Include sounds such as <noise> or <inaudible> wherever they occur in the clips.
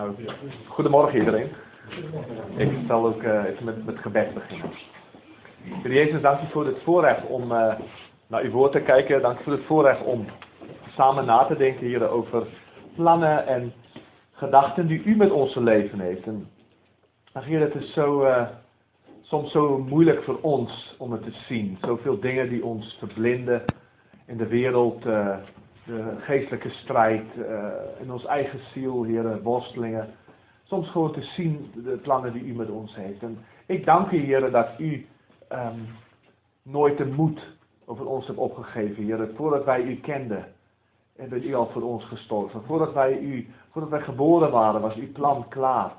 Nou, goedemorgen iedereen. Ik zal ook uh, even met, met gebed beginnen. Heer Jezus, dank u voor het voorrecht om uh, naar uw woord te kijken. Dank u voor het voorrecht om samen na te denken hier over plannen en gedachten die u met onze leven heeft. En het is zo, uh, soms zo moeilijk voor ons om het te zien. Zoveel dingen die ons verblinden in de wereld de geestelijke strijd, uh, in ons eigen ziel, heren, worstelingen. Soms gewoon te zien de plannen die u met ons heeft. En ik dank u, heren, dat u um, nooit de moed over ons hebt opgegeven, heren. Voordat wij u kenden, bent u al voor ons gestorven. Voordat wij, u, voordat wij geboren waren, was uw plan klaar.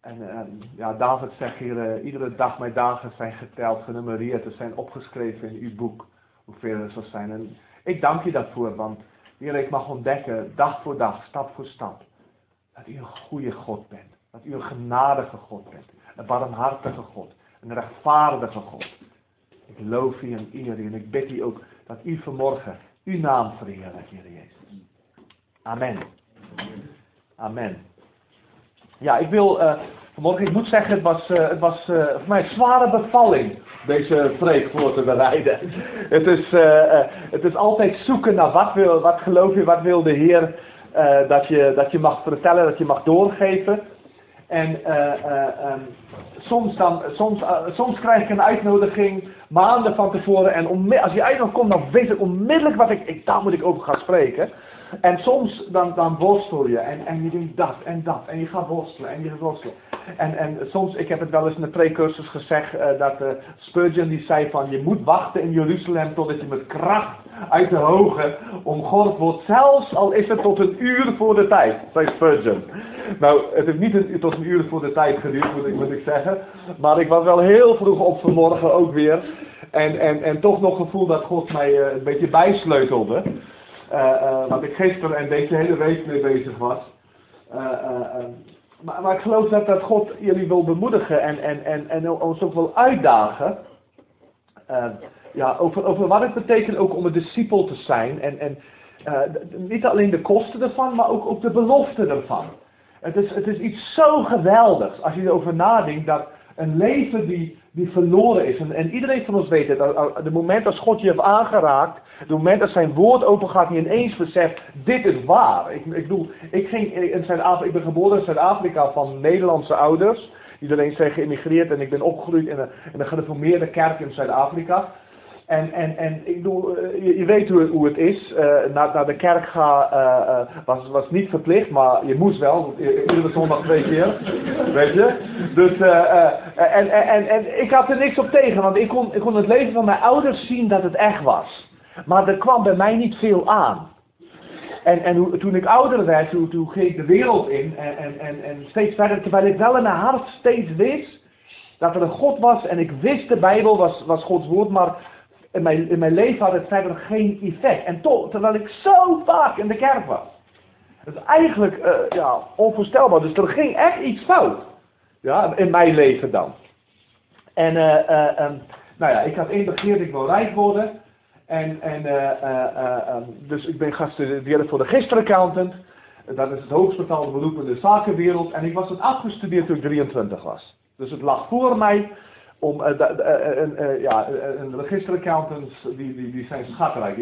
En um, ja, David zegt hier, iedere dag mijn dagen zijn geteld, genummereerd, ze zijn opgeschreven in uw boek, hoeveel er zal zijn. En ik dank je daarvoor, want Heer, ik mag ontdekken, dag voor dag, stap voor stap, dat u een goede God bent. Dat u een genadige God bent. Een barmhartige God. Een rechtvaardige God. Ik loof u en eer u en ik bid u ook dat u vanmorgen uw naam verheerlijkt, Heer Jezus. Amen. Amen. Ja, ik wil uh, vanmorgen, ik moet zeggen, het was, uh, het was uh, voor mij een zware bevalling deze preek voor te bereiden. Het is, uh, het is altijd zoeken naar wat, wil, wat geloof je, wat wil de Heer uh, dat, je, dat je mag vertellen, dat je mag doorgeven. En um, soms, dan, soms, soms krijg ik een uitnodiging maanden van tevoren. En als die uitnodiging komt, dan weet ik onmiddellijk wat ik, ik, daar moet ik over gaan spreken. En soms dan, dan worstel je en, en je doet dat en dat en je gaat worstelen en je gaat worstelen. En, en soms, ik heb het wel eens in de precursus gezegd, uh, dat uh, Spurgeon die zei van je moet wachten in Jeruzalem totdat je met kracht uit de hoge omgord wordt. Zelfs al is het tot een uur voor de tijd, zei Spurgeon. Nou, het heeft niet tot een uur voor de tijd geduurd, moet ik, moet ik zeggen. Maar ik was wel heel vroeg op vanmorgen ook weer. En, en, en toch nog gevoel dat God mij uh, een beetje bijsleutelde. Uh, wat ik gisteren en deze hele week mee bezig was. Maar, maar, ik geloof dat, dat God jullie wil bemoedigen en, en, en, en ons ook wil uitdagen. ja, over, over wat het betekent ook om een discipel te zijn. En, en niet alleen de kosten ervan, maar ook, ook de belofte ervan. Het is, het is iets zo geweldigs als je erover nadenkt dat een leven die, die verloren is. En, en iedereen van ons weet het. Het moment als God je heeft aangeraakt. Het moment dat zijn woord open gaat. Je ineens beseft. Dit is waar. Ik, ik bedoel. Ik, ging in Zuid-Afrika. Ik ben geboren in Zuid-Afrika van Nederlandse ouders. Iedereen zijn geïmmigreerd. En ik ben opgegroeid in een, in een gereformeerde kerk in Zuid-Afrika. En, en, en ik bedoel, eh, je, weet hoe, hoe het is. Uh, naar, naar de kerk gaan uh, was, was niet verplicht, maar je moest wel. Iedere zondag twee keer. <laughs> weet je? Dus, en, en, en ik had er niks op tegen, want ik kon, ik kon het leven van mijn ouders zien dat het echt was. Maar er kwam bij mij niet veel aan. En, en toen ik ouder werd, toen, toen ging ik de wereld in en, en, en, en steeds verder, terwijl ik wel in mijn hart steeds wist dat er een God was en ik wist de Bijbel was, was Gods woord, maar in mijn, in mijn leven had het verder geen effect. En toch, terwijl ik zo vaak in de kerk was. Dat is eigenlijk uh, ja, onvoorstelbaar. Dus er ging echt iets fout. Ja, in mijn leven dan. En uh, uh, um, nou ja, ik had één begeerd, ik wil rijk worden. En, en um, dus ik ben gaan studeren voor de gisteraccountant. Dat is het hoogst betaalde beroep in de zakenwereld. En ik was het afgestudeerd toen ik 23 was. Dus het lag voor mij om uh, ja, een registeraccountant, die, die, die zijn schatrijk.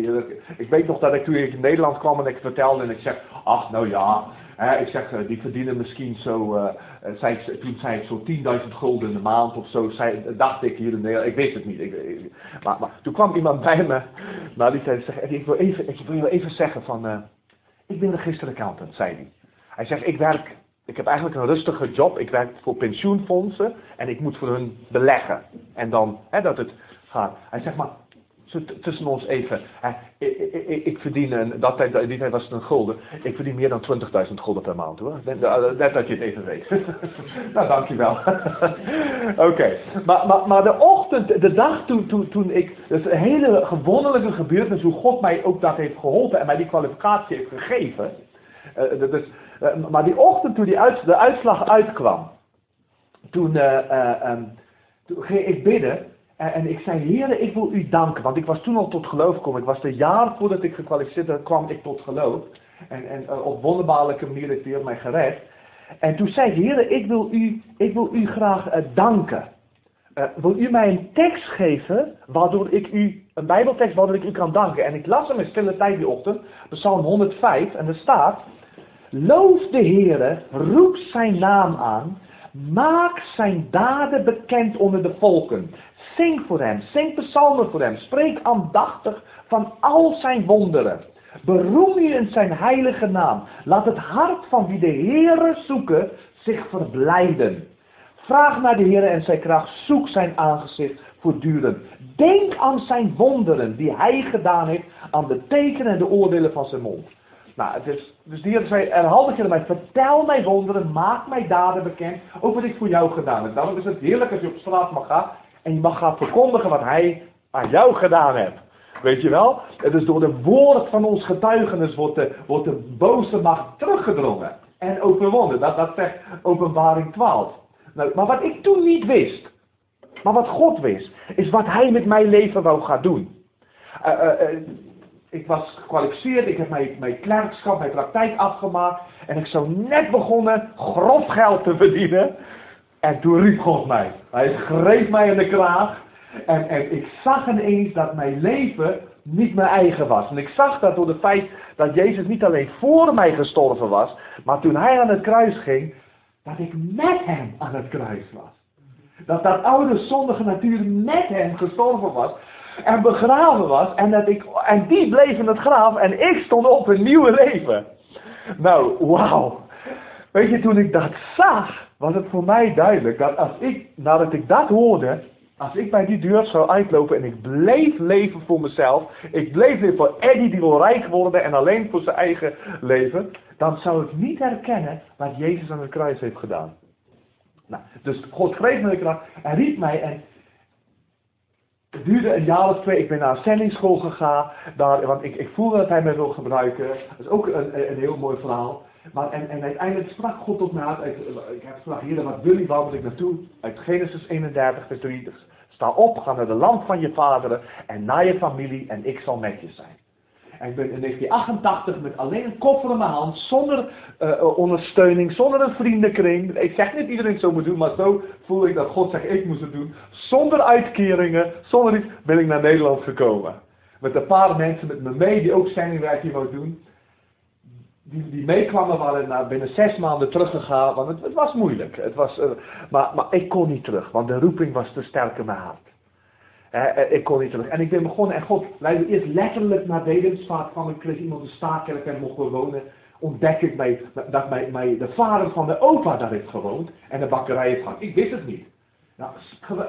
Ik weet nog dat ik toen in Nederland kwam en ik vertelde en ik zeg, ach nou ja, hè, ik zeg, die verdienen misschien zo, toen zei ik zo 10.000 gulden in de maand of zo, dacht ik hier in Nederland, ik wist het niet. Ik, maar, maar, toen kwam iemand bij me, nou die zei, ik, wil even, ik wil even zeggen van, ik ben registeraccountant, zei hij. Hij zegt, ik werk ik heb eigenlijk een rustige job. Ik werk voor pensioenfondsen en ik moet voor hun beleggen. En dan, hè, dat het gaat. Hij zegt maar, tussen ons even. Ik, ik, ik, verdien, een, dat tijd, die tijd was het een gulden. Ik verdien meer dan 20.000 gulden per maand hoor. Net, dat je het even weet. <laughs> nou, dankjewel. <laughs> Oké. Maar, maar, maar de ochtend, de dag toen, toen, toen ik. Is een hele gewonderlijke gebeurtenis hoe God mij ook dat heeft geholpen en mij die kwalificatie heeft gegeven. Is, uh, maar die ochtend toen die de uitslag uitkwam, toen, uh, um, toen ging ik bidden. En, ik zei, Heer, ik wil u danken. Want ik was toen al tot geloof gekomen. Ik was een jaar voordat ik gekwalificeerd werd, kwam ik tot geloof. En, en op wonderbaarlijke manier heeft Heer mij gered. En toen zei de Heer, ik wil u, ik wil u graag danken. Wil u mij een tekst geven waardoor ik u, een bijbeltekst waardoor ik u kan danken. En ik las hem in stille tijd die ochtend, Psalm 105, en er staat, Loof de Heere, roep zijn naam aan, maak zijn daden bekend onder de volken. Zing voor hem, zing psalmen voor hem, spreek aandachtig van al zijn wonderen. Beroem u in zijn heilige naam. Laat het hart van wie de Heere zoeken zich verblijden. Vraag naar de Heer en zijn kracht. Zoek zijn aangezicht voortdurend. Denk aan zijn wonderen die hij gedaan heeft. Aan de tekenen en de oordelen van zijn mond. Nou, het is, dus die zei herhaaldelijk mij. Vertel mij wonderen. Maak mij daden bekend. Ook wat ik voor jou gedaan heb. Daarom is het heerlijk als je op straat mag gaan. En je mag gaan verkondigen wat hij aan jou gedaan heeft. Weet je wel? Het is door de woord van ons getuigenis wordt de, wordt de boze macht teruggedrongen. En overwonnen. Dat, dat zegt openbaring 12. Nou, maar wat ik toen niet wist. Maar wat God wist. Is wat hij met mijn leven wou gaan doen. Uh, ik was gekwalificeerd. Ik heb mijn, mijn klerkschap, mijn praktijk afgemaakt. En ik zou net begonnen grof geld te verdienen. En toen riep God mij. Hij greep mij in de kraag. En, en ik zag ineens dat mijn leven niet mijn eigen was. En ik zag dat door het feit dat Jezus niet alleen voor mij gestorven was, maar toen hij aan het kruis ging, dat ik met hem aan het kruis was. Dat dat oude zondige natuur met hem gestorven was en begraven was. En, dat ik, en die bleef in het graf en ik stond op een nieuwe leven. Nou, wauw. Weet je, toen ik dat zag, was het voor mij duidelijk dat als ik, nadat ik dat hoorde, als ik bij die deur zou uitlopen en ik bleef leven voor mezelf, ik bleef leven voor Eddie die wil rijk worden en alleen voor zijn eigen leven, dan zou ik niet herkennen wat Jezus aan het kruis heeft gedaan. Nou, dus God greep me de kracht en riep mij en het duurde een jaar of twee. Ik ben naar een gegaan, daar, want ik, ik voelde dat hij mij wil gebruiken. Dat is ook een, een heel mooi verhaal. Maar, en, en uiteindelijk sprak God tot mij. Ik heb gevraagd, Heer, wat wil je, waar moet ik naartoe? Uit Genesis 31, vers 3. Sta op, ga naar de land van je vaderen en naar je familie en ik zal met je zijn. En ik ben in 1988 met alleen een koffer in mijn hand, zonder uh, ondersteuning, zonder een vriendenkring. Ik zeg niet iedereen zo moet doen, maar zo voel ik dat God zegt ik moest het doen. Zonder uitkeringen, zonder iets, ben ik naar Nederland gekomen. Met een paar mensen met me mee die ook zendingwerk hier wou doen die, die meekwamen waren na binnen zes maanden teruggegaan, want het, het was moeilijk. Het was, uh, maar, maar ik kon niet terug, want de roeping was te sterk in mijn hart. Uh, ik kon niet terug. En ik ben begonnen, en God leidde eerst letterlijk naar Dedemsvaart van ik kreeg iemand een staakkerk en mocht wonen. Ontdek ik mij, dat mij, de vader van de opa daar heeft gewoond en de bakkerij heeft gehad. Ik wist het niet. Nou,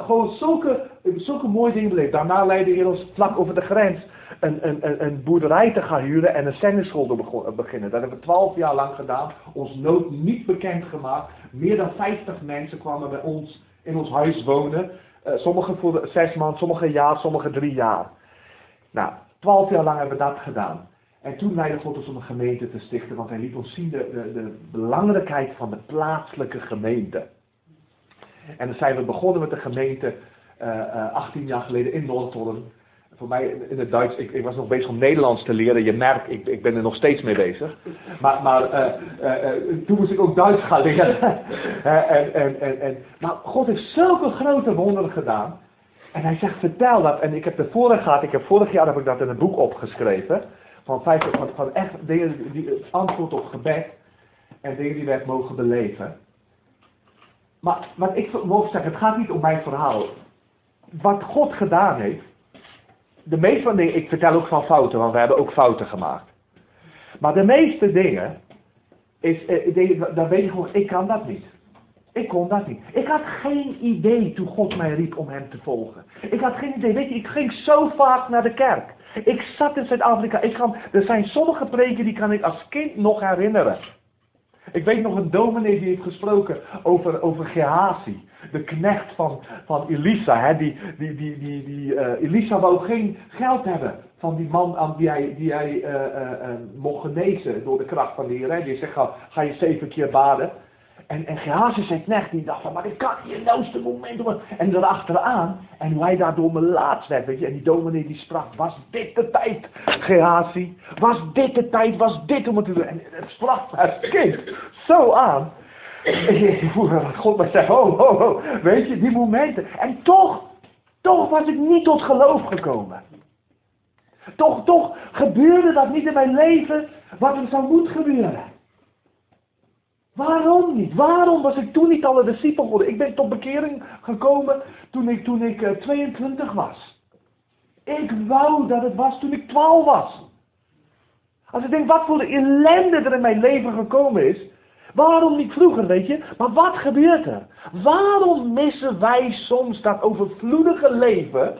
gewoon zulke, zulke mooie dingen beleefd. Daarna leidde hij ons vlak over de grens een, een, een, boerderij te gaan huren en een zendingschool te beginnen. Dat hebben we twaalf jaar lang gedaan. Ons nood niet bekend gemaakt. Meer dan 50 mensen kwamen bij ons in ons huis wonen. Uh, sommigen voor zes maanden, sommigen jaar, sommigen drie jaar. Nou, twaalf jaar lang hebben we dat gedaan. En toen leidde God ons om een gemeente te stichten, want hij liet ons zien de, de, belangrijkheid van de plaatselijke gemeente. En dan zijn we begonnen met de gemeente uh, uh, 18 jaar geleden in Noordholland voor mij in het Duits, ik, was nog bezig om Nederlands te leren. Je merkt, ik, ik ben er nog steeds mee bezig. Maar, maar uh, uh, toen moest ik ook Duits gaan leren. <laughs> en, en, en, en, maar God heeft zulke grote wonderen gedaan. En hij zegt, vertel dat. En ik heb vorige gehad, ik heb vorig jaar heb ik dat in een boek opgeschreven. Van, van, van echt dingen, die, antwoord op gebed. En dingen die wij mogen beleven. Maar wat ik wil zeggen, het gaat niet om mijn verhaal. Wat God gedaan heeft de meeste van dingen, ik vertel ook van fouten, want we hebben ook fouten gemaakt. Maar de meeste dingen, is, eh, dan weet je gewoon, ik kan dat niet. Ik kon dat niet. Ik had geen idee toen God mij riep om hem te volgen. Ik had geen idee. Weet je, ik ging zo vaak naar de kerk. Ik zat in Zuid-Afrika. Ik er zijn sommige preken die kan ik als kind nog herinneren. Ik weet nog een dominee die heeft gesproken over, over Gehazi, de knecht van, van Elisa. Hè? Die, die, die, die, die, uh, Elisa wou geen geld hebben van die man aan die hij, die hij uh, uh, mocht genezen door de kracht van de Heer. Die zegt, ga, ga je zeven keer baden. En, en Gehazi zijn knecht, die dacht van, maar ik kan hier nou het moment. Om... En erachteraan, en hoe hij daardoor me laatst werd, weet je. En die dominee die sprak, was dit de tijd, Gehazi? Was dit de tijd, was dit om het te doen? En het sprak het kind zo aan. Ik dat God mij zei, ho, ho, ho, weet je, die momenten. En toch, toch was ik niet tot geloof gekomen. Toch, toch gebeurde dat niet in mijn leven wat er zou moeten gebeuren. Waarom niet? Waarom was ik toen niet al een discipel geworden? Ik ben tot bekering gekomen toen ik, toen ik 22 eh, was. Ik wou dat het was toen ik 12 was. Als ik denk wat voor de ellende er in mijn leven gekomen is. Waarom niet vroeger, weet je? Maar wat gebeurt er? Waarom missen wij soms dat overvloedige leven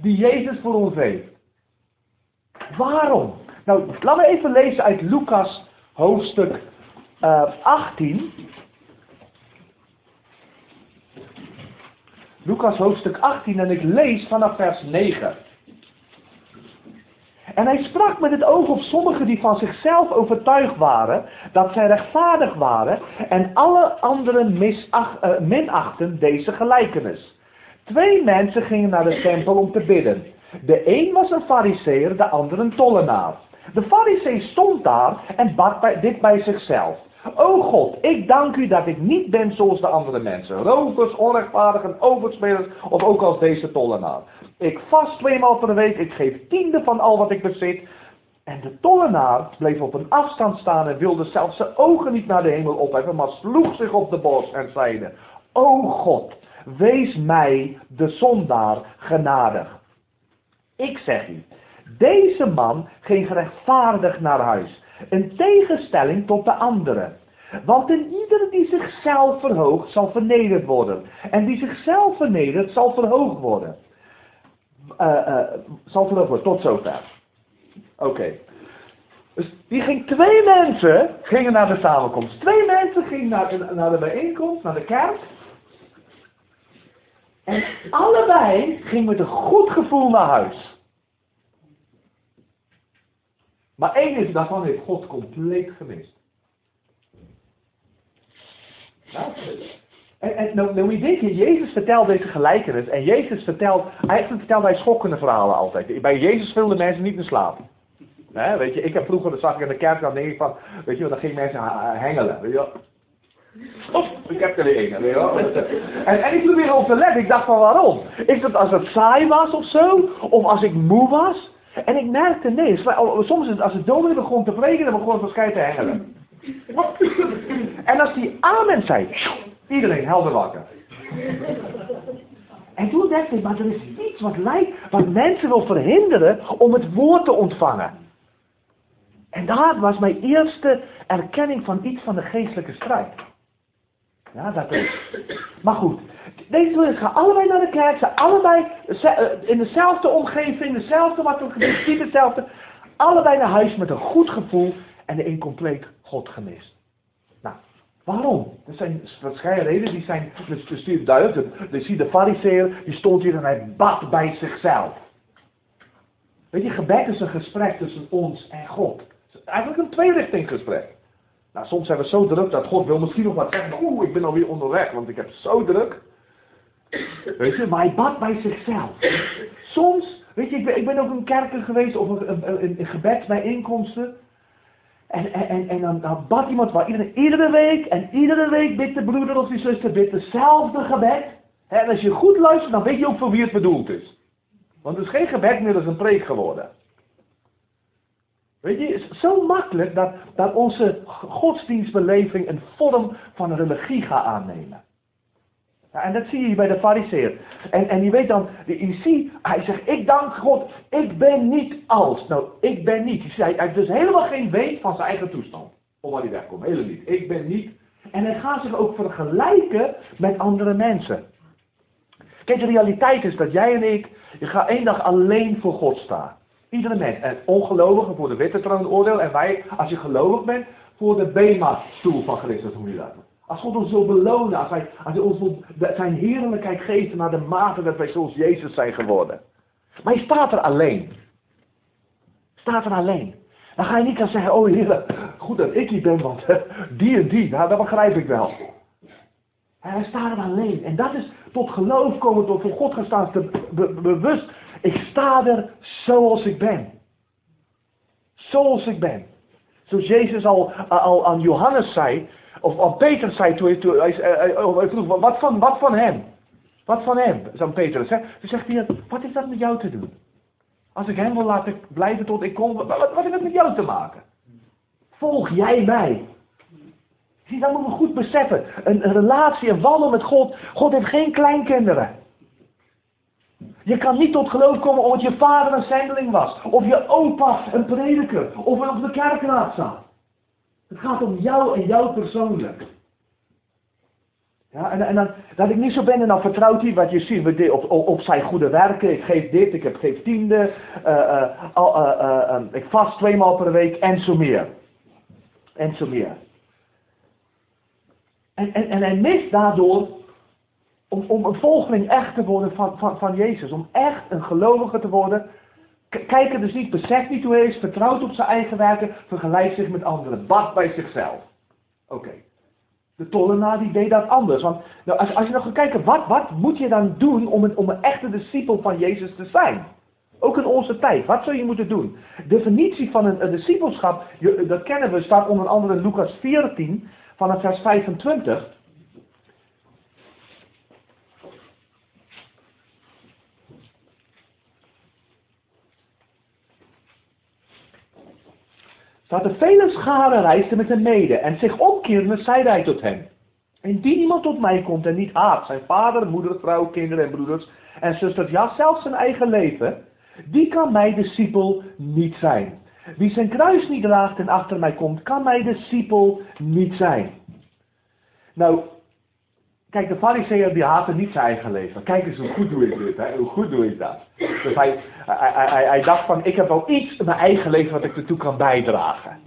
die Jezus voor ons heeft? Waarom? Nou, laten we even lezen uit Lucas hoofdstuk uh, 18. Lucas hoofdstuk 18 en ik lees vanaf vers 9. En hij sprak met het oog op sommigen die van zichzelf overtuigd waren dat zij rechtvaardig waren en alle anderen misach, uh, minachten deze gelijkenis. Twee mensen gingen naar de tempel om te bidden. De een was een fariseer, de ander een tollenaar. De fariseer stond daar en bad bij, dit bij zichzelf. O God, ik dank u dat ik niet ben zoals de andere mensen. Rovers, onrechtvaardigen, overspelers of ook als deze tollenaar. Ik vast tweemaal per week, ik geef tiende van al wat ik bezit. En de tollenaar bleef op een afstand staan en wilde zelfs zijn ogen niet naar de hemel opheffen, maar sloeg zich op de borst en zeide, O God, wees mij, de zondaar, genadig. Ik zeg u, deze man ging gerechtvaardig naar huis. Een tegenstelling tot de anderen. Want in ieder die zichzelf verhoogt, zal vernederd worden. En die zichzelf vernedert, zal verhoogd worden. Uh, uh, zal verhoogd worden, tot zover. Oké. Dus die ging twee mensen gingen naar de samenkomst. Twee mensen gingen naar, naar de bijeenkomst, naar de kerk. En allebei gingen met een goed gevoel naar huis. Maar één is daarvan heeft God compleet gemist. Nou, en, en nou, nou je Jezus vertelt deze gelijkenis. En Jezus vertelt, eigenlijk vertelt hij schokkende verhalen altijd. Bij Jezus wilden mensen niet slapen. He, weet je, ik heb vroeger, dat zag ik in de kerk, dan denk ik van, weet je dan gingen mensen hengelen. Weet je ik heb er wel. En, en ik probeerde op te letten, ik dacht van waarom? Is dat als het saai was of zo? Of als ik moe was? En ik merkte, nee, soms is het, als het dominee begon te preken, dan begon het waarschijnlijk te hengelen. En als die amen zei, iedereen helder wakker. En toen dacht ik, maar er is iets wat lijkt, wat mensen wil verhinderen om het woord te ontvangen. En dat was mijn eerste erkenning van iets van de geestelijke strijd. Ja, dat is. Maar goed, deze twee gaan allebei naar de kerk, ze allebei eh, in dezelfde omgeving, in dezelfde wat er gebeurt, hetzelfde. Allebei naar huis met een goed gevoel en de incompleet God gemist. Nou, waarom? Dat zijn verschillende redenen, die zijn dus, dus duidelijk. Je ziet de fariseer, die stond hier en hij bad bij zichzelf. Weet je, gebed is een gesprek tussen ons en God. eigenlijk een tweerichting gesprek. Nou, soms zijn we zo druk dat God wil misschien nog wat zeggen. Oeh, ik ben alweer onderweg, want ik heb zo druk. Weet je, maar hij bad bij zichzelf. Soms, weet je, ik ben, ook in kerken geweest of een, een, een gebedsbijeenkomsten. En, en, en dan, dan bad iemand waar iedere, iedere week en iedere week bidt de broeder of die zuster bidt hetzelfde gebed. En als je goed luistert, dan weet je ook voor wie het bedoeld is. Want het is geen gebed meer, dat is een preek geworden. Weet je, het is zo makkelijk dat, dat onze godsdienstbeleving een vorm van religie gaat aannemen. En dat zie je bij de fariseer. En, en je weet dan, je ziet, hij zegt, ik dank God, ik ben niet als. Nou, ik ben niet. Hij heeft dus helemaal geen weet van zijn eigen toestand. Of waar hij wegkomt, helemaal niet. Ik ben niet. En hij gaat zich ook vergelijken met andere mensen. Kijk, de realiteit is dat jij en ik, je gaat één dag alleen voor God staan. Iedere mens. En ongelovigen voor de witte troon oordeel. En wij, als je gelovig bent, voor de Bema-stoel van Christus, hoe je dat Als God ons wil belonen, als hij, als hij ons wil zijn heerlijkheid geeft naar de mate dat wij zoals Jezus zijn geworden. Maar je staat er alleen. Staat er alleen. Dan ga je niet gaan zeggen, oh heer, goed dat ik hier ben, want die en die, nou dat begrijp ik wel. Hij staat er alleen. En dat is tot geloof komen, tot voor God gaan staan, te bewust ik sta er zoals ik ben. Zoals ik ben. Zoals Jezus al, al aan Johannes zei, Of, of Peter zei toen, toen hij, vroeg, wat van, wat van hem? Wat van hem, zei Petrus. Hè? Toen zegt hij, wat heeft dat met jou te doen? Als ik hem wil laten blijven tot ik kom, wat, wat heeft dat met jou te maken? Volg jij mij. Zie, dat moeten we goed beseffen. Een, relatie, een wandel met God. God heeft geen kleinkinderen. Je kan niet tot geloof komen omdat je vader een zendeling was. Of je opa een prediker. Of op de kerkraad staat. Het gaat om jou en jou persoonlijk. Ja, en, en dan, dat ik niet zo ben en dan vertrouwt hij wat je ziet op, op, op zijn goede werken. Ik geef dit, ik heb, geef tiende. Uh, uh, uh, ik vast tweemaal per week en zo meer. En zo meer. En, en, en hij mist daardoor om, om een volgeling echt te worden van, van, van Jezus. Om echt een gelovige te worden. Kijk er dus niet, beseft niet hoe hij is, vertrouwt op zijn eigen werken, vergelijkt zich met anderen, bad bij zichzelf. Oké. De tollenaar die deed dat anders. Want nou, als, als je nog gaat kijken, wat, wat moet je dan doen om een, om een echte discipel van Jezus te zijn? Ook in onze tijd. Wat zou je moeten doen? De definitie van een, een discipelschap, dat kennen we, staat onder andere in Lucas 14, van het vers 25. Dat de vele scharen reisden met hem mede en zich omkeerden, zeide hij tot hem. Indien iemand tot mij komt en niet haat zijn vader, moeder, vrouw, kinderen en broeders en zusters, ja zelfs zijn eigen leven, die kan mij discipel niet zijn. Wie zijn kruis niet draagt en achter mij komt, kan mij discipel niet zijn. Nou, Kijk, de fariseer die haatte niet zijn eigen leven. Kijk eens hoe goed doe ik dit, hè? hoe goed doe ik dat. Dus hij, dacht van, ik heb wel iets in mijn eigen leven wat ik ertoe kan bijdragen.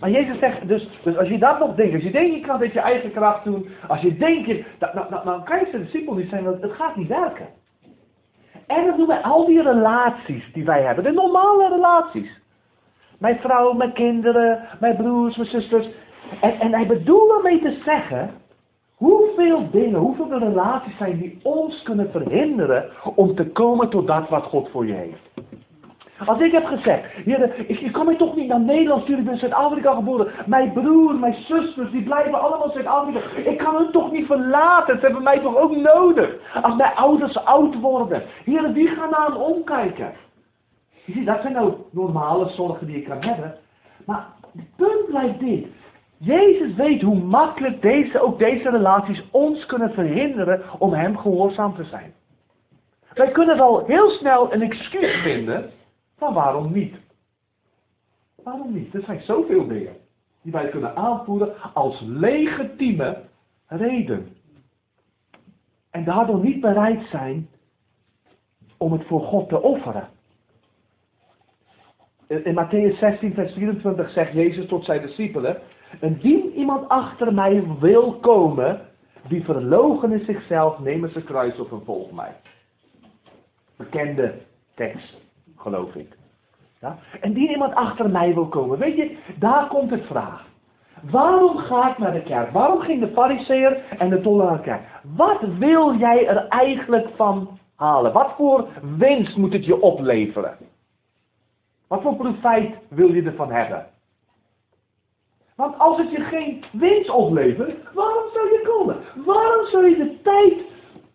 Maar Jezus zegt, dus, dus als je dat nog denkt, als je denkt je kan dit je eigen kracht doen, als je denkt, je, dan, dan, dan kan je de discipel niet zijn, want het gaat niet werken. En dat doen wij al die relaties die wij hebben, de normale relaties. Mijn vrouw, mijn kinderen, mijn broers, mijn zusters. En, en hij bedoelt ermee te zeggen, Hoeveel dingen, hoeveel relaties zijn die ons kunnen verhinderen om te komen tot dat wat God voor je heeft? Als ik heb gezegd, heer, ik, ik kan mij toch niet naar Nederland sturen, ik ben in Zuid-Afrika geboren. Mijn broer, mijn zusters, die blijven allemaal in Zuid-Afrika. Ik kan hen toch niet verlaten, ze hebben mij toch ook nodig. Als mijn ouders oud worden. Heer, wie gaan naar hen omkijken? Je ziet, dat zijn nou normale zorgen die ik kan hebben. Maar het punt blijft dit. Jezus weet hoe makkelijk deze, ook deze relaties ons kunnen verhinderen om Hem gehoorzaam te zijn. Wij kunnen wel heel snel een excuus vinden, maar waarom niet? Waarom niet? Er zijn zoveel dingen die wij kunnen aanvoeren als legitieme reden. En daardoor niet bereid zijn om het voor God te offeren. In Matthäus 16, vers 24 zegt Jezus tot zijn discipelen: Indien iemand achter mij wil komen, die verloochenen zichzelf, nemen zijn kruis op en volg mij. Bekende tekst, geloof ik. Ja? En die iemand achter mij wil komen, weet je, daar komt het vraag. Waarom ga ik naar de kerk? Waarom ging de fariseer en de toller naar de kerk? Wat wil jij er eigenlijk van halen? Wat voor winst moet het je opleveren? Wat voor profijt wil je ervan hebben? Want als het je geen winst oplevert, waarom zou je komen? Waarom zou je de tijd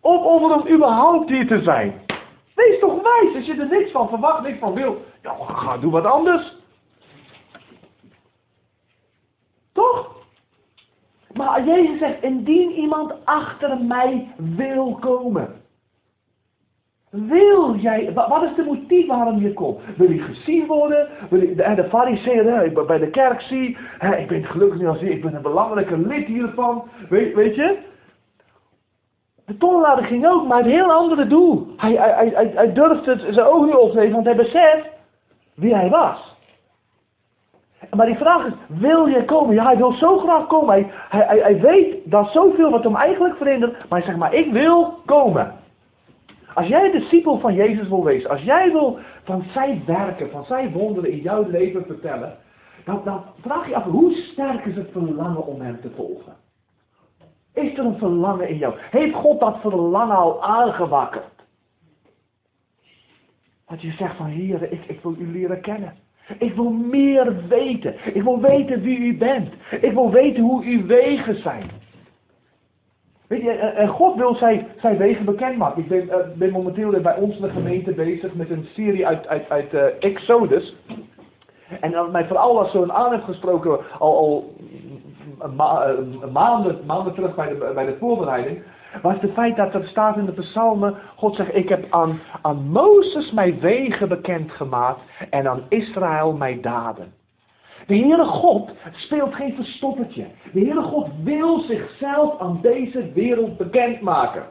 opofferen om überhaupt hier te zijn? Wees toch wijs, als je er niks van verwacht, niks van wil. Ja, ga doe wat anders. Toch? Maar Jezus zegt, indien iemand achter mij wil komen. Wil jij, wat is de motief waarom je komt? Wil je gezien worden? Wil je, de, fariseer bij de kerk zie, hè, ik ben gelukkig niet als ik ben een belangrijke lid hiervan. Weet, weet je? De tollenaar ging ook, maar een heel andere doel. Hij, hij, hij, hij durfde het zijn ogen niet op te nemen, want hij beseft wie hij was. Maar die vraag is, wil je komen? Ja, hij wil zo graag komen. Hij, hij, hij weet dat zoveel wat hem eigenlijk verhindert, maar hij zegt maar, ik wil komen. Als jij discipel van Jezus wil wezen, als jij wil van zijn werken, van zijn wonderen in jouw leven vertellen, dan, dan vraag je af, hoe sterk is het verlangen om hem te volgen? Is er een verlangen in jou? Heeft God dat verlangen al aangewakkerd? Dat je zegt van, Heer, ik, ik wil u leren kennen. Ik wil meer weten. Ik wil weten wie u bent. Ik wil weten hoe uw wegen zijn. Weet je, en God wil zijn, zijn wegen bekendmaken. Ik ben, uh, ben momenteel bij ons in de gemeente bezig met een serie uit, uit, uit Exodus. En dat mij vooral als zo'n aan heeft gesproken al, al ma maanden, maanden terug bij de, bij de voorbereiding. Was het feit dat er staat in de psalmen, God zegt, ik heb aan, aan Mozes mijn wegen bekendgemaakt en aan Israël mijn daden. De Heere God speelt geen verstoppertje. De Heere God wil zichzelf aan deze wereld bekendmaken.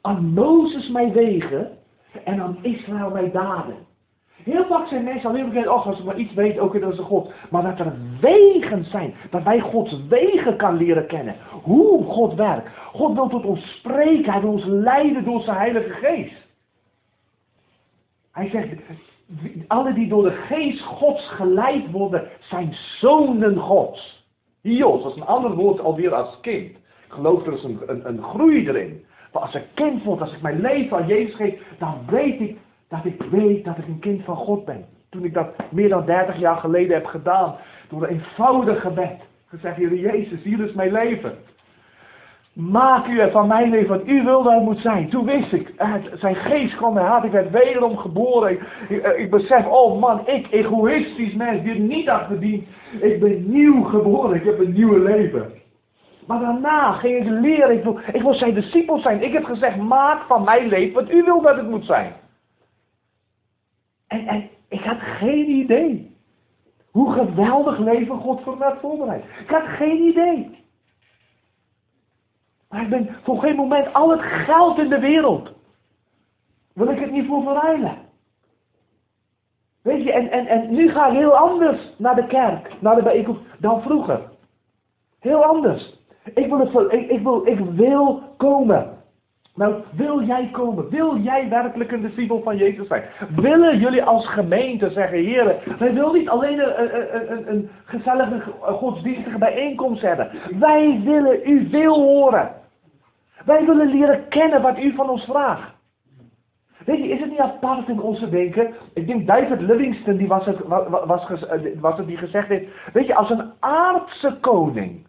Aan Mozes mijn wegen en aan Israël mijn daden. Heel vaak zijn mensen alleen bekend, oh als ik maar iets weet, ook is een God. Maar dat er wegen zijn, dat wij Gods wegen kan leren kennen. Hoe God werkt. God wil tot ons spreken, hij wil ons leiden door zijn heilige geest. Hij zegt, alle die door de geest Gods geleid worden, zijn zonen Gods. Jos, dat is een ander woord alweer als kind. Ik geloof er is een, een, een groei erin. Maar als ik kind word, als ik mijn leven aan Jezus geef, dan weet ik dat ik weet dat ik een kind van God ben. Toen ik dat meer dan 30 jaar geleden heb gedaan, door een eenvoudig gebed, gezegd, Heer Jezus, hier is mijn leven. Maak u van mijn leven wat u wilde het moet zijn. Toen wist ik, zijn geest kwam mij had. Ik werd wederom geboren. Ik, eh, ik, besef, oh man, ik, egoïstisch mens, die niet verdiend. Ik ben nieuw geboren. Ik heb een nieuwe leven. Maar daarna ging ik leren. Ik wil, ik wil zijn discipel zijn. Ik heb gezegd, maak van mijn leven wat u wil dat het moet zijn. En, en ik had geen idee. Hoe geweldig leven God voor mij had voorbereid. Ik had geen idee. Maar ik ben voor geen moment al het geld in de wereld. Wil ik het niet voor verruilen. Weet je, en, en, en nu ga ik heel anders naar de kerk, naar de bijeenkomst, dan vroeger. Heel anders. Ik wil, het, ik, ik, wil, ik wil komen. Nou, wil jij komen? Wil jij werkelijk een discipel van Jezus zijn? Willen jullie als gemeente zeggen, heren, wij willen niet alleen een, een, een, een gezellige godsdienstige bijeenkomst hebben. Wij willen u veel horen. Wij willen leren kennen wat u van ons vraagt. Weet je, is het niet apart in onze denken? Ik denk David Livingston, die was het, was, was, was het die gezegd heeft. Weet je, als een aardse koning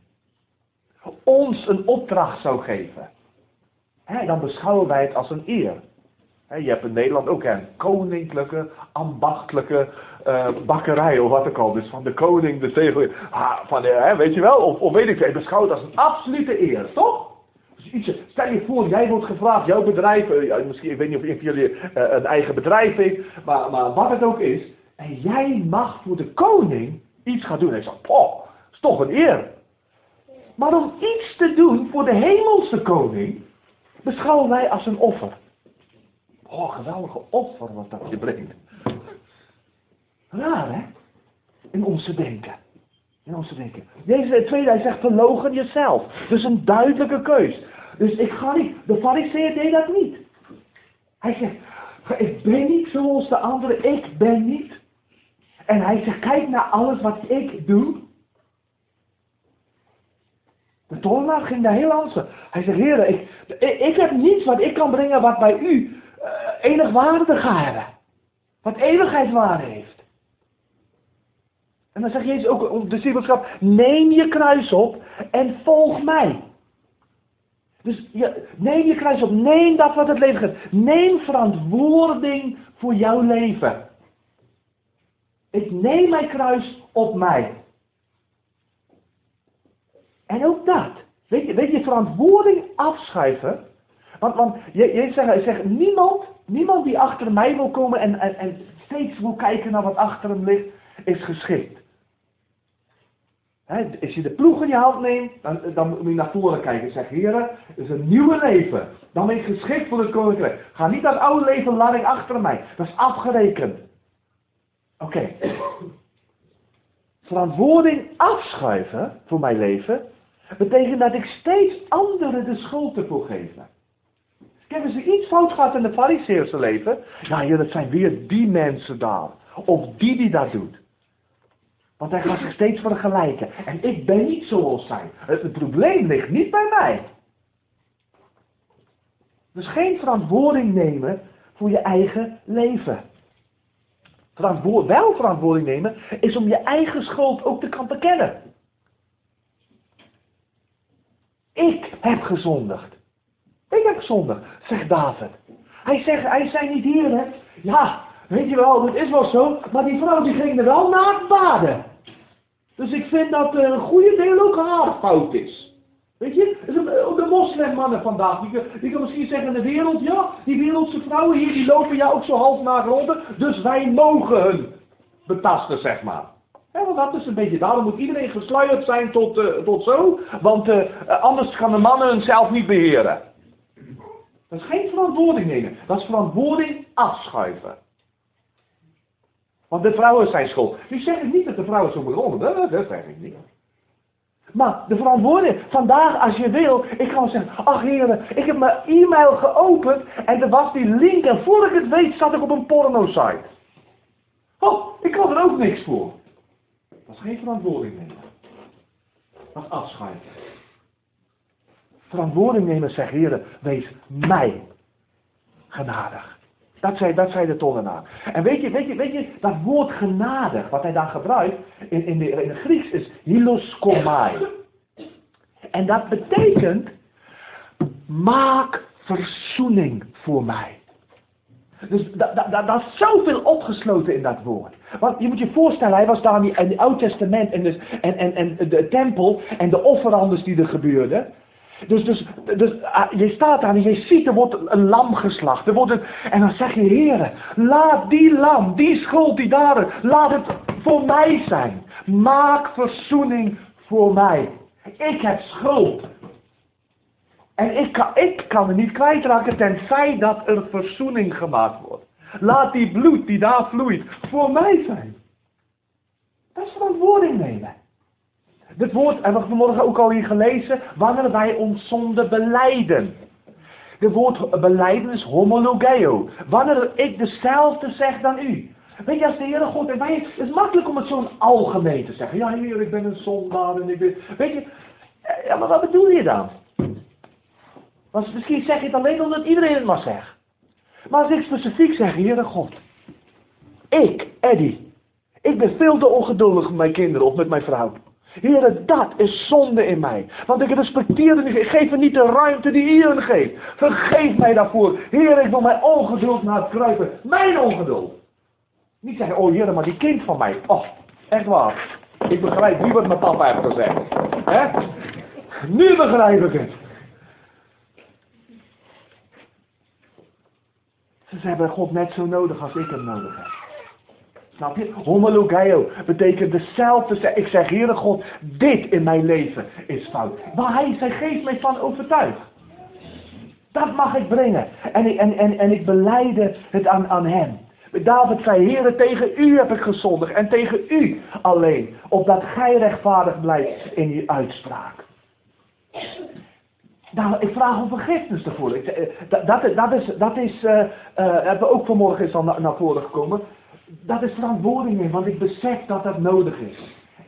ons een opdracht zou geven dan beschouwen wij het als een eer. je hebt in Nederland ook een koninklijke, ambachtelijke uh, bakkerij of wat ook al. Dus van de koning, de zegel. Ah, van, uh, weet je wel, of, of weet ik veel. beschouw het als een absolute eer, toch? Iets, stel je voor, jij wordt gevraagd, jouw bedrijf, uh, misschien, ik weet niet of een van jullie een eigen bedrijf heeft, maar, maar wat het ook is. En jij mag voor de koning iets gaan doen. En ik zeg, poh, is toch een eer. Maar om iets te doen voor de hemelse koning, beschouwen wij als een offer. Oh, geweldige offer wat dat je brengt. Raar, hè? In onze denken. In onze denken. Deze tweede, hij zegt verlogen jezelf. Dus een duidelijke keus. Dus ik ga niet. De fariseer deed dat niet. Hij zegt, ik ben niet zoals de anderen. Ik ben niet. En hij zegt, kijk naar alles wat ik doe. De tollenaar ging daar heel anders. Hij zegt, heren, ik, ik, heb niets wat ik kan brengen wat bij u uh, enig waarde gaat hebben. Wat eeuwigheidswaarde heeft. En dan zegt Jezus ook om de discipelschap, neem je kruis op en volg mij. Dus je, neem je kruis op, neem dat wat het leven geeft. Neem verantwoording voor jouw leven. Ik neem mijn kruis op mij. En ook dat. Weet je, weet je verantwoording afschuiven. Want, want je, je zegt, zegt niemand, niemand die achter mij wil komen en, en, en steeds wil kijken naar wat achter hem ligt, is geschikt. Als je de ploeg in je hand neemt, dan, dan moet je naar voren kijken en zeggen, heren, het is een nieuwe leven. Dan ben je geschikt voor het koninkrijk. Ga niet dat oude leven, ik achter mij. Dat is afgerekend. Oké. <coughs> Verantwoording afschuiven voor mijn leven betekent dat ik steeds anderen de schuld ervoor geef. Hebben ze iets fout gehad in de fariseerse leven? Ja, ja, dat zijn weer die mensen daar. Of die die dat doet. Want hij gaat zich steeds vergelijken. En ik ben niet zoals zij. Het, probleem ligt niet bij mij. Dus geen verantwoording nemen voor je eigen leven. Verantwoord, wel verantwoording nemen is om je eigen schuld ook te kan bekennen. Ik heb gezondigd. Ik heb gezondigd, zegt David. Hij, zegt, hij zei niet hier, hè. Ja, weet je wel, het is wel zo. Maar die vrouw die ging er wel naakt baden. Dus ik vind dat een goede deel ook haar fout is. Weet je, de moslimmannen vandaag, die, die misschien zeggen de wereld, ja, die wereldse vrouwen hier, die lopen ja ook zo half naar rond, dus wij mogen hun betasten, zeg maar. Want dat is een beetje, daarom moet iedereen gesluierd zijn tot, uh, tot zo, want uh, anders gaan de mannen hunzelf niet beheren. Dat is geen verantwoording nemen, dat is verantwoording afschuiven. Want de vrouwen zijn schuld. Nu zeg ik niet dat de vrouwen zo begonnen, dat, zeg ik niet. Maar de verantwoording, vandaag als je wil, ik kan zeggen, ach heren, ik heb mijn e-mail geopend en er was die link en voor ik het weet zat ik op een porno-site. Oh, ik kan er ook niks voor. Dat is geen verantwoording nemen. Dat is afscheid. Verantwoording nemen zegt heren, wees mij genadig. Dat zei, dat zei de tollenaar. En weet je, weet, je, weet je, dat woord genadig, wat hij daar gebruikt, in, in, de, in het Grieks is hiloskomai. En dat betekent, maak verzoening voor mij. Dus dat, dat, dat, dat is zoveel opgesloten in dat woord. Want je moet je voorstellen, hij was daar in het Oude Testament en, dus, en, en, en de tempel en de offerandes die er gebeurden. Dus, dus, dus ah, je staat daar en je ziet, er wordt een lam geslacht. Er wordt een, en dan zeg je, heren, laat die lam, die schuld, die daden, laat het voor mij zijn. Maak verzoening voor mij. Ik heb schuld. En ik kan, ik kan er niet kwijtraken tenzij dat er verzoening gemaakt wordt. Laat die bloed die daar vloeit voor mij zijn. Dat is verantwoording nemen. Dit woord hebben we vanmorgen ook al hier gelezen, wanneer wij ons zonde beleiden. Het woord beleiden is homologeo. Wanneer ik dezelfde zeg dan u. Weet je, als de Heere God en wij, het is makkelijk om het zo'n algemeen te zeggen. Ja, Heer, ik ben een zondaar en ik ben... Weet je, eh, ja, maar wat bedoel je dan? Want misschien zeg je het alleen omdat iedereen het maar zegt. Maar als ik specifiek zeg, Heere God. Ik, Eddie. Ik ben veel te ongeduldig met mijn kinderen of met mijn vrouw. Heer, dat is zonde in mij. Want ik respecteer het niet. Ik geef er niet de ruimte die u hen geeft. Vergeef mij daarvoor. Heer, ik wil mijn ongeduld naar het kruipen. Mijn ongeduld. Niet zeggen, oh Heer, maar die kind van mij. Oh, echt waar. Ik begrijp nu wat mijn papa heeft gezegd. Hè? Nu begrijp ik het. Ze hebben God net zo nodig als ik hem nodig heb. Snap je? Betekent dezelfde. Ik zeg, Heere God, dit in mijn leven is fout. Maar hij, zijn geest mij van overtuigd. Dat mag ik brengen. En ik, en, en, en ik beleide het aan, aan hem. David zei, Heere, tegen u heb ik gezondigd. En tegen u alleen. Opdat gij rechtvaardig blijft in uw uitspraak. Nou, ik vraag om vergiffenis ervoor. Ik, eh, dat, dat, is, dat is uh, uh, hebben we ook vanmorgen is al naar voren gekomen dat is verantwoording want ik besef dat dat nodig is.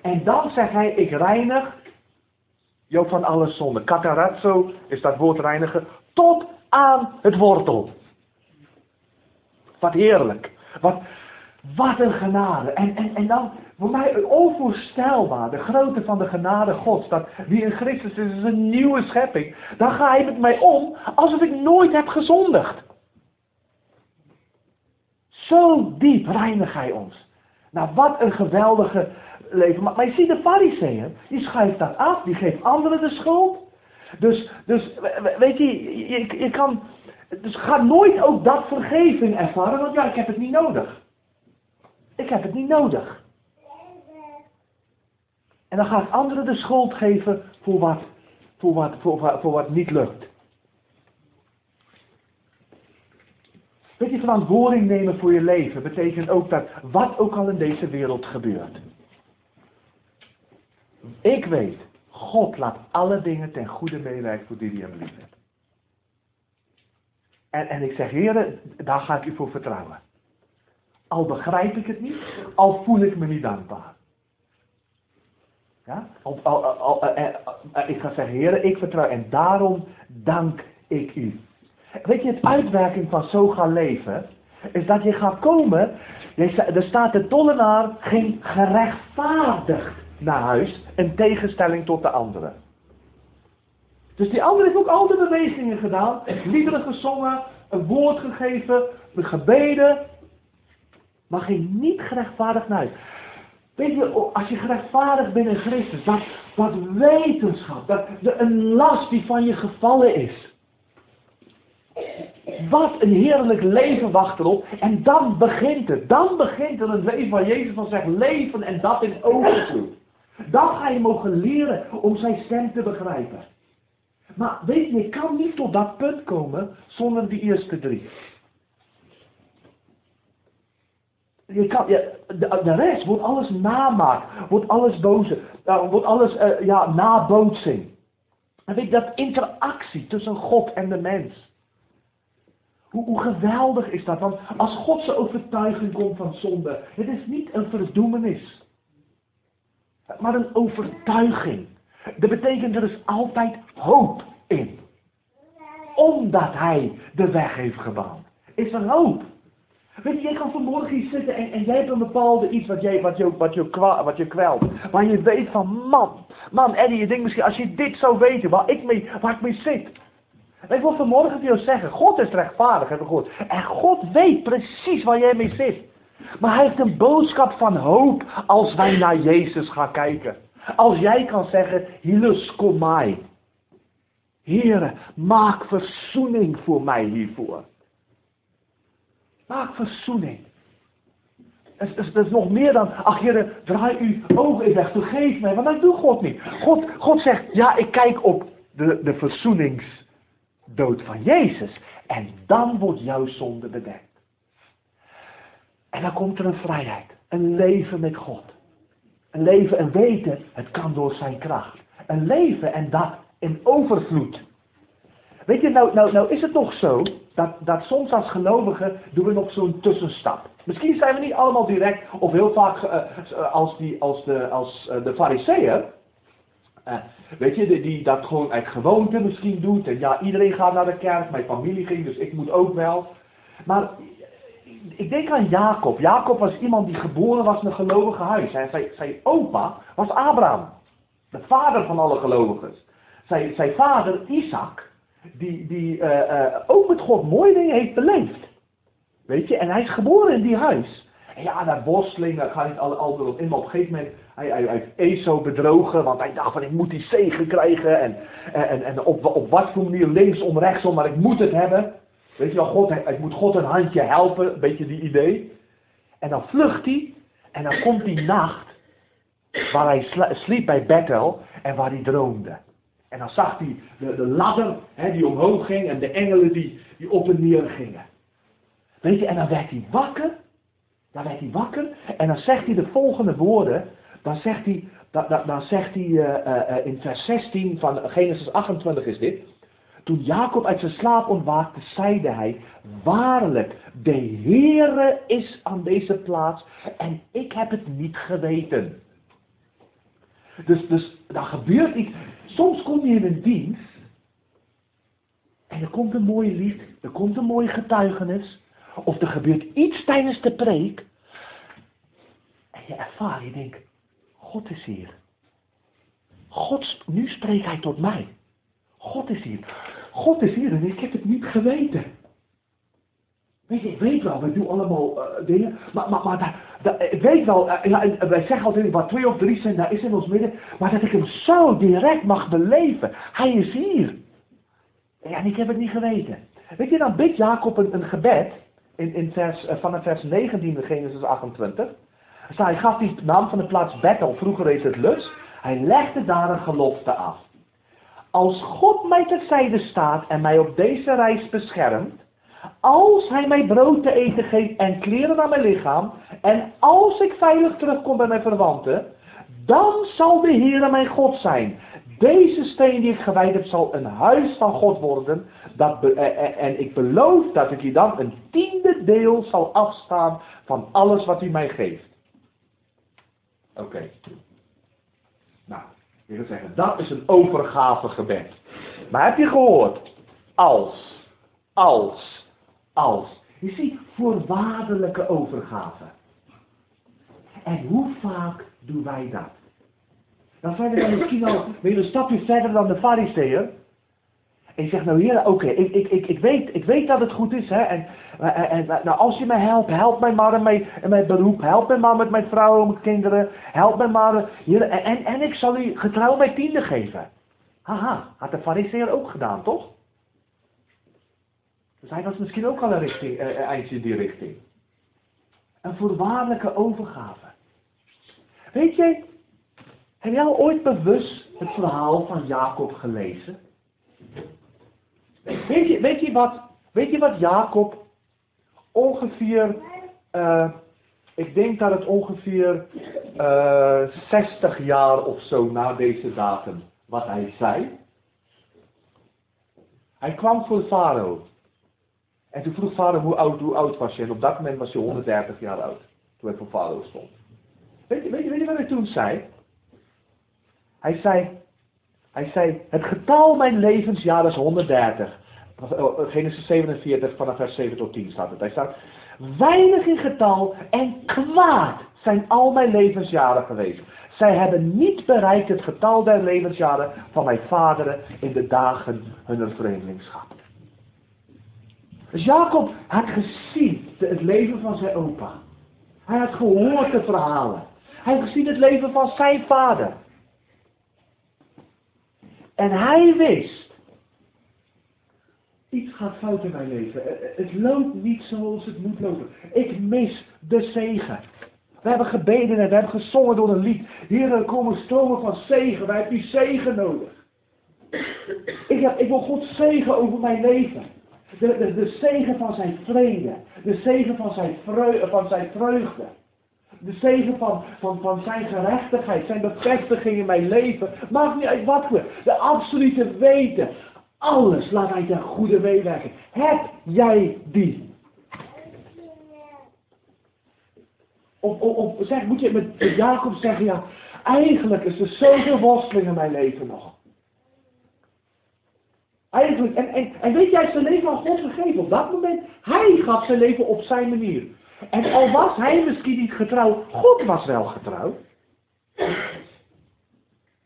En dan zegt hij, ik reinig Joop van alle zonde. Katarazzo is dat woord reinigen, tot aan het wortel. Wat heerlijk. Wat, wat een genade. En, en, en dan, voor mij onvoorstelbaar, de grootte van de genade Gods. Dat wie in Christus is, is een nieuwe schepping. Dan ga hij met mij om alsof ik nooit heb gezondigd. Zo diep reinig hij ons. Nou, wat een geweldige leven. Maar, je ziet de fariseeën, die schuift dat af, die geeft anderen de schuld. Dus, dus weet je, je, je kan, dus ga nooit ook dat vergeving ervaren, want ja, ik heb het niet nodig. Ik heb het niet nodig. En dan gaat anderen de schuld geven voor wat, voor wat, voor, voor wat niet lukt. Weet je, verantwoording nemen voor je leven betekent ook dat wat ook al in deze wereld gebeurt. Ik weet, God laat alle dingen ten goede meewerken voor die die hem lief En, en ik zeg, heren, daar ga ik u voor vertrouwen. Al begrijp ik het niet, al voel ik me niet dankbaar. Ja? Al, al, al, eh, eh, eh, ik ga zeggen, heren, ik vertrouw en daarom dank ik u. Weet je, het uitwerking van zo gaan leven, is dat je gaat komen. Er staat de tollenaar ging gerechtvaardigd naar huis. In tegenstelling tot de anderen. Dus die andere heeft ook al de bewegingen gedaan. Liederen gezongen. Een woord gegeven. Gebeden. Maar ging niet gerechtvaardigd naar huis. Weet je, als je gerechtvaardigd bent in Christus, dat, dat wetenschap, dat, een last die van je gevallen is. Wat een heerlijk leven wacht erop. En dan begint het. Dan begint er een leven waar Jezus van zegt leven en dat in overvloed. Dan ga je mogen leren om zijn stem te begrijpen. Maar weet je, je kan niet tot dat punt komen zonder die eerste drie. Je kan, de, de, rest wordt alles namaak, wordt alles boze, uh, wordt alles uh, ja, nabootsing. En weet je, dat interactie tussen God en de mens. Hoe, geweldig is dat? Want als God zijn overtuiging komt van zonde, het is niet een verdoemenis, maar een overtuiging. Dat betekent er is altijd hoop in. Omdat hij de weg heeft gebouwd. Is er hoop. Weet je, jij kan vanmorgen hier zitten en, jij hebt een bepaalde iets wat, jij, wat, je, wat, je, wat je kwelt. Waar je weet van, man, man Eddie, je denkt misschien, als je dit zou weten, waar ik mee, waar ik mee zit. Ik wil vanmorgen tegen jou zeggen, God is rechtvaardig, heb ik gehoord. En God weet precies waar jij mee zit. Maar hij heeft een boodschap van hoop als wij naar Jezus gaan kijken. Als jij kan zeggen, Hilus kom mij. Heren, maak verzoening voor mij hiervoor. Maak verzoening. Het is, is, nog meer dan, ach heren, draai uw ogen in weg, vergeef mij, want dat doet God niet. God, God zegt, ja, ik kijk op de, de verzoeningsdood van Jezus. En dan wordt jouw zonde bedekt. En dan komt er een vrijheid, een leven met God. Een leven en weten, het kan door zijn kracht. Een leven en dat in overvloed. Weet je, nou, nou, nou is het toch zo dat, dat soms als gelovigen doen we nog zo'n tussenstap. Misschien zijn we niet allemaal direct, of heel vaak uh, als, die, als de, als, uh, de fariseeën. Uh, weet je, die, dat gewoon uit gewoonte misschien doet. En ja, iedereen gaat naar de kerk, mijn familie ging, dus ik moet ook wel. Maar ik denk aan Jacob. Jacob was iemand die geboren was in een gelovige huis. Zijn, zijn opa was Abraham. De vader van alle gelovigen. Zijn, zijn vader, Isaac, die, die uh, uh, ook met God mooie dingen heeft beleefd. Weet je, en hij is geboren in die huis. En ja, dat worsteling, daar ga al, maar op een gegeven moment, hij, hij, hij heeft Ezo bedrogen, want hij dacht van ik moet die zegen krijgen. En, en, en op, op wat voor manier, linksom, rechtsom, maar ik moet het hebben. Weet je wel, God, ik moet God een handje helpen, een beetje die idee. En dan vlucht hij, en dan komt die nacht, waar hij sliep bij Bethel, en waar hij droomde. En dan zag hij de, de ladder hè, die omhoog ging en de engelen die, die op en neer gingen. Weet je, en dan werd hij wakker. Dan werd hij wakker. En dan zegt hij de volgende woorden. Dan zegt hij, dan, zegt hij uh, uh, in vers 16 van Genesis 28 is dit. Toen Jacob uit zijn slaap ontwaakte, zeide hij, waarlijk, de Heere is aan deze plaats en ik heb het niet geweten. Dus, dus dan gebeurt iets. Soms kom je in een dienst. En er komt een mooi lied. Er komt een mooie getuigenis. Of er gebeurt iets tijdens de preek. En je ervaart, je denkt, God is hier. God, nu spreekt hij tot mij. God is hier. God is hier en ik heb het niet geweten. Weet je, ik weet wel, wij doen allemaal uh, dingen, maar, maar, maar dat, ik weet wel, uh, ja, wij zeggen altijd, waar twee of drie zijn, daar is in ons midden, maar dat ik hem zo direct mag beleven. Hij is hier. Ja, en ik heb het niet geweten. Weet je, dan bidt Jacob een, gebed, in, in vers, uh, vanaf vers 19 in Genesis 28. Dus hij gaf die naam van de plaats Bethel, vroeger heet het Lus. Hij legde daar een gelofte af. Als God mij terzijde staat en mij op deze reis beschermt, als hij mij brood te eten geeft en kleren aan mijn lichaam, en als ik veilig terugkom bij mijn verwanten, dan zal de Heer mijn God zijn. Deze steen die ik gewijd heb, zal een huis van God worden. Dat eh, eh, en ik beloof dat ik hier dan een tiende deel zal afstaan van alles wat u mij geeft. Oké. Nou, ik wil zeggen, dat is een overgave gebed. Maar heb je gehoord? Als, als, als. Je ziet, voorwaardelijke overgave. En hoe vaak doen wij dat? Dan zijn we dan misschien al een stapje verder dan de fariseeën. En je zegt, nou heer, oké, ik, ik, ik, ik, weet, ik weet dat het goed is. Hè? En, en, en nou, als je mij helpt, help mij maar in mijn, mijn beroep. Help mij maar met mijn vrouw en mijn kinderen. Help mij maar. En, en, ik zal u getrouw mijn tiende geven. Haha, had de fariseer ook gedaan, toch? Dus hij was misschien ook al een richting, eh, eindje in die richting. Een voorwaardelijke overgave. Weet je, heb jij ooit bewust het verhaal van Jacob gelezen? Weet je, weet je, wat, weet je wat Jacob ongeveer, uh, ik denk dat het ongeveer uh, eh, 60 jaar of zo na deze datum, wat hij zei. Hij kwam voor Farao. En toen vroeg Farao hoe oud, hoe oud was je? En op dat moment was hij 130 jaar oud. Toen hij voor Farao stond. Weet je, weet, je, weet je wat hij toen zei? Hij zei, hij zei, het getal mijn levensjaar is 130. Genesis 47 vanaf vers 7 tot 10 staat het. Hij staat, weinig in getal en kwaad zijn al mijn levensjaren geweest. Zij hebben niet bereikt het getal der levensjaren van mijn vaderen in de dagen hunner vreemdelingschap. Dus Jacob had gezien het leven van zijn opa. Hij had gehoord de verhalen. Hij had gezien het leven van zijn vader. En hij wist, iets gaat fout in mijn leven. Het loopt niet zoals het moet lopen. Ik mis de zegen. We hebben gebeden en we hebben gezongen door een lied. Hier er komen stromen van zegen. Wij hebben die zegen nodig. Ik, heb, ik wil God zegen over mijn leven. De, de, de zegen van zijn vrede. De zegen van zijn, vreugde, van zijn vreugde. De zegen van, van, van zijn gerechtigheid, zijn bevestiging in mijn leven. Maakt niet uit wat we. De absolute weten. Alles laat hij ten goede meewerken. Heb jij die? Of, zeg, moet je met Jacob zeggen, ja, eigenlijk is er zoveel worsteling in mijn leven nog. Eigenlijk, en, en, en weet jij, zijn leven aan God gegeven op dat moment. Hij gaf zijn leven op zijn manier. En al was hij misschien niet getrouw, God was wel getrouw.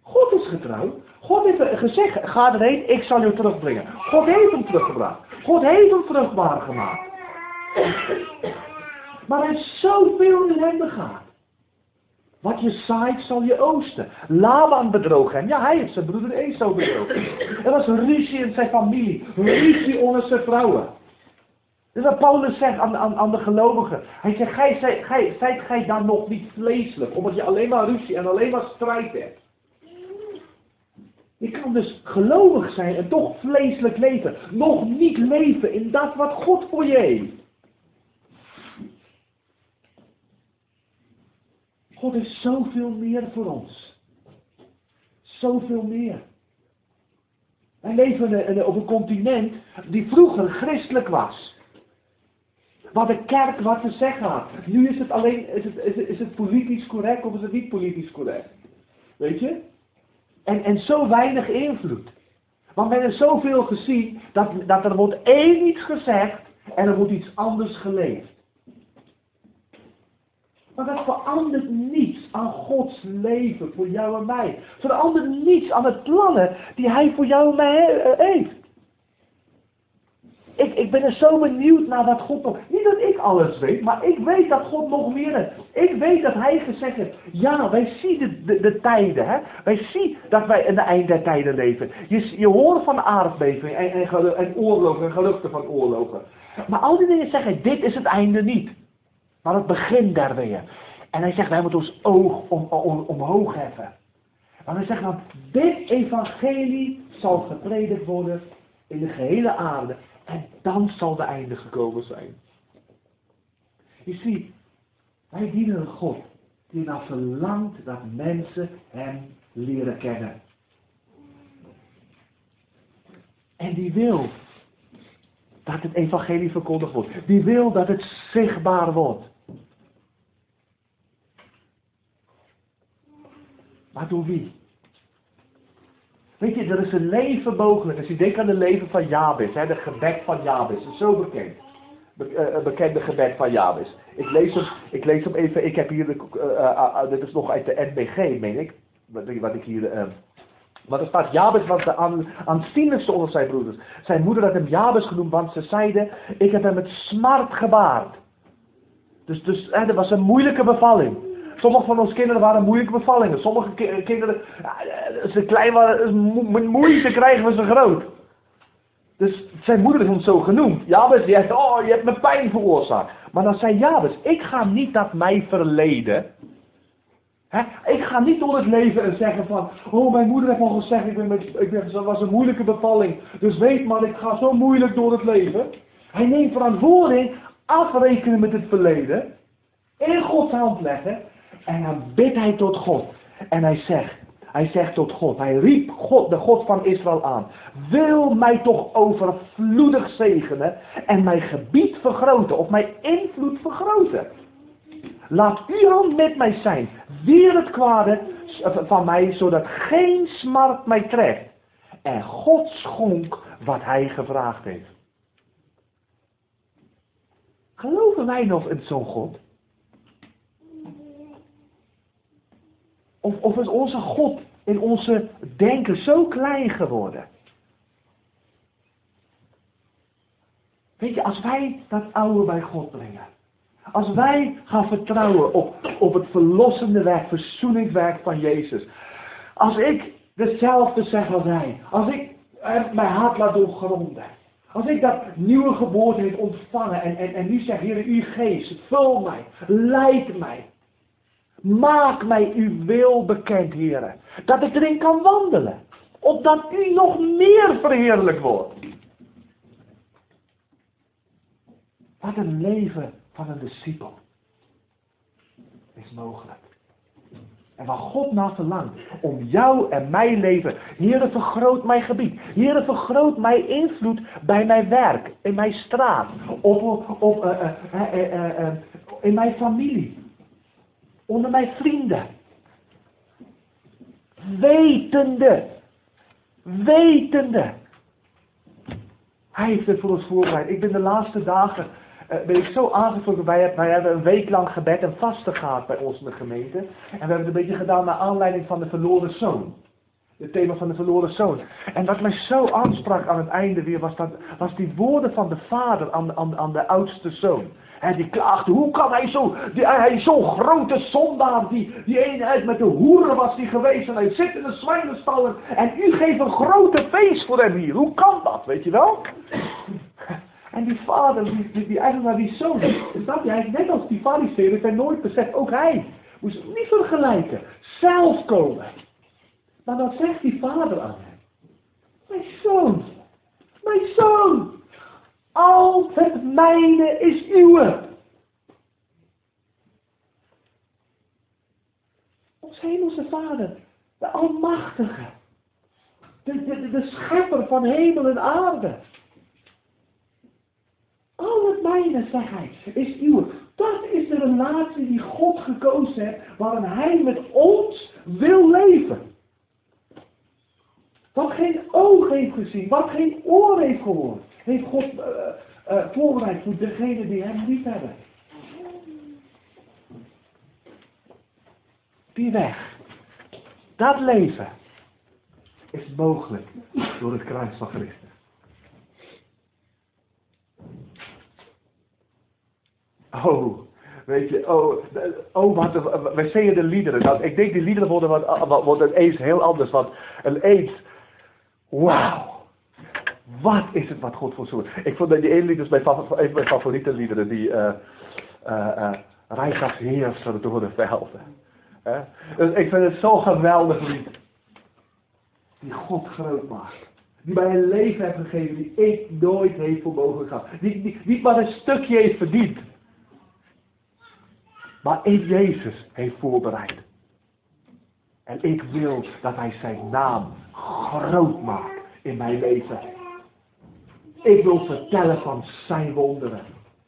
God is getrouw. God heeft gezegd, ga erheen, ik zal je terugbrengen. God heeft hem teruggebracht. God heeft hem vruchtbaar gemaakt. Maar hij heeft zoveel in hem begaan. Wat je zaait, zal je oosten. Laban bedroog hem. Ja, hij heeft zijn broeder Esau bedrogen. Er was ruzie in zijn familie. Ruzie onder zijn vrouwen. Dus wat Paulus zegt aan, aan, aan de gelovigen. Hij zegt, gij, gij, gij, zijt gij dan nog niet vleeselijk, omdat je alleen maar ruzie en alleen maar strijd hebt. Je kan dus gelovig zijn en toch vleeselijk leven. Nog niet leven in dat wat God voor je heeft. God is zoveel meer voor ons. Zoveel meer. Wij leven op een continent die vroeger christelijk was. Wat de kerk wat te zeggen had. Nu is het alleen, is het, is het, is het politisch correct of is het niet politisch correct? Weet je? En, en zo weinig invloed. Want men heeft zoveel gezien dat, dat er wordt één iets gezegd en er wordt iets anders geleefd. Maar dat verandert niets aan Gods leven voor jou en mij. Verandert niets aan de plannen die Hij voor jou en mij heeft. Ik, ik ben er zo benieuwd naar wat God nog. Niet dat ik alles weet, maar ik weet dat God nog meer heeft. Ik weet dat Hij gezegd heeft: ja, wij zien de, de, de tijden. Hè? Wij zien dat wij in de eind der tijden leven. Je, je hoort van aardbevingen en, en, en oorlogen en geruchten van oorlogen. Maar al die dingen zeggen: dit is het einde niet. Maar het begin daar. En hij zegt: wij moeten ons oog om, om, omhoog heffen. Maar hij zegt dan: dit evangelie zal gepredikt worden in de gehele aarde. En dan zal de einde gekomen zijn. Je ziet, wij dienen een God die nou verlangt dat mensen hem leren kennen. En die wil dat het evangelie verkondigd wordt. Die wil dat het zichtbaar wordt. Maar door wie? Weet je, er is een leven mogelijk. Als je denkt aan het leven van Jabes, hè, de gebed van Jabes, is zo bekend. be- bekende gebed van Jabes. Ik lees hem, ik lees hem even, ik heb hier, de, uh, dit is nog uit de NBG, meen ik, wat, wat ik hier... Maar er staat, Jabes was de aan, aanzienlijkste onder zijn broeders. Zijn moeder had hem Jabes genoemd, want ze zeiden, ik heb hem met smart gebaard. Dus, dus hè, dat was een moeilijke bevalling. Sommige van ons kinderen waren moeilijke bevallingen. Sommige ki kinderen, ja, als ze klein waren, met moeite krijgen we ze groot. Dus zijn moeder is hem zo genoemd. Jabes, die zegt, oh, je hebt me pijn veroorzaakt. Maar dan zei Jabes, ik ga niet dat mij verleden. Hè? Ik ga niet door het leven en zeggen van, oh, mijn moeder heeft al gezegd, ik ben met, ik ben, dat was een moeilijke bevalling. Dus weet maar, ik ga zo moeilijk door het leven. Hij neemt verantwoording, afrekenen met het verleden, in Gods hand leggen. En dan bidt hij tot God. En hij zegt, hij zegt tot God, hij riep God, de God van Israël aan. Wil mij toch overvloedig zegenen en mijn gebied vergroten, of mijn invloed vergroten. Laat uw hand met mij zijn, weer het kwade van mij, zodat geen smart mij treft. En God schonk wat hij gevraagd heeft. Geloven wij nog in zo'n God? Of, is onze God in onze denken zo klein geworden? Weet je, als wij dat oude bij God brengen. Als wij gaan vertrouwen op, op het verlossende werk, verzoeningswerk van Jezus. Als ik dezelfde zeg als hij. Als ik mijn hart laat doorgronden. Als ik dat nieuwe geboorte heeft ontvangen en, en, en nu zeg, Heer, uw geest, vul mij, leid mij. Maak mij uw wil bekend, heren. Dat ik erin kan wandelen. Opdat u nog meer verheerlijk wordt. Wat een leven van een discipel is mogelijk. En waar God naar verlangt, om jou en mijn leven. Heere, vergroot mijn gebied. Heere, vergroot mijn invloed bij mijn werk, in mijn straat, op, uh, uh, uh, in mijn familie onder mijn vrienden. Wetende. Wetende. Hij heeft het voor ons voorbereid. Ik ben de laatste dagen uh, ben ik zo aangetrokken. Wij, wij hebben een week lang gebed en vasten gehad bij ons in de gemeente. En we hebben het een beetje gedaan naar aanleiding van de verloren zoon. Het thema van de verloren zoon. En wat mij zo aansprak aan het einde weer was, dat, was die woorden van de vader aan, aan, aan de oudste zoon. En die klaagde, hoe kan hij zo, hij zo'n grote zondaar, die, die eenheid met de hoeren was die geweest en hij zit in de zwijnenstallen en u geeft een grote feest voor hem hier. Hoe kan dat, weet je wel? En die vader, die, die, eigenlijk naar die zoon, snap hij net als die fariseer, heeft hij nooit beseft, ook hij moest niet vergelijken, zelf komen. Maar dan zegt die vader aan hem, mijn zoon, mijn zoon, al het mijne is uwe. Ons hemelse Vader, de Almachtige, de, de, de schepper van hemel en aarde. Al het mijne, zegt hij, is uw. Dat is de relatie die God gekozen heeft, waarin hij met ons wil leven. Wat geen oog heeft gezien, wat geen oor heeft gehoord heeft God uh, uh, voorbereid voor degenen die hem lief hebben. Die weg, dat leven, is mogelijk door het kruis van Christus. Oh, weet je, oh, oh wat, wij zingen de liederen. Ik denk die liederen worden, wat, worden eens heel anders. Want een eet, wauw. Wat is het wat God voor zorgt? Ik vond dat die ene lied is mijn, een mijn favoriete liederen. Die uh, uh, uh, Rijk als heerser door de velden. Dus ik vind het zo'n geweldig lied. Die God groot maakt. Die mij een leven heeft gegeven die ik nooit heeft voor mogen gaan. Die, die maar een stukje heeft verdiend. Maar in Jezus heeft voorbereid. En ik wil dat hij zijn naam groot maakt in mijn leven. Ik wil vertellen van zijn wonderen.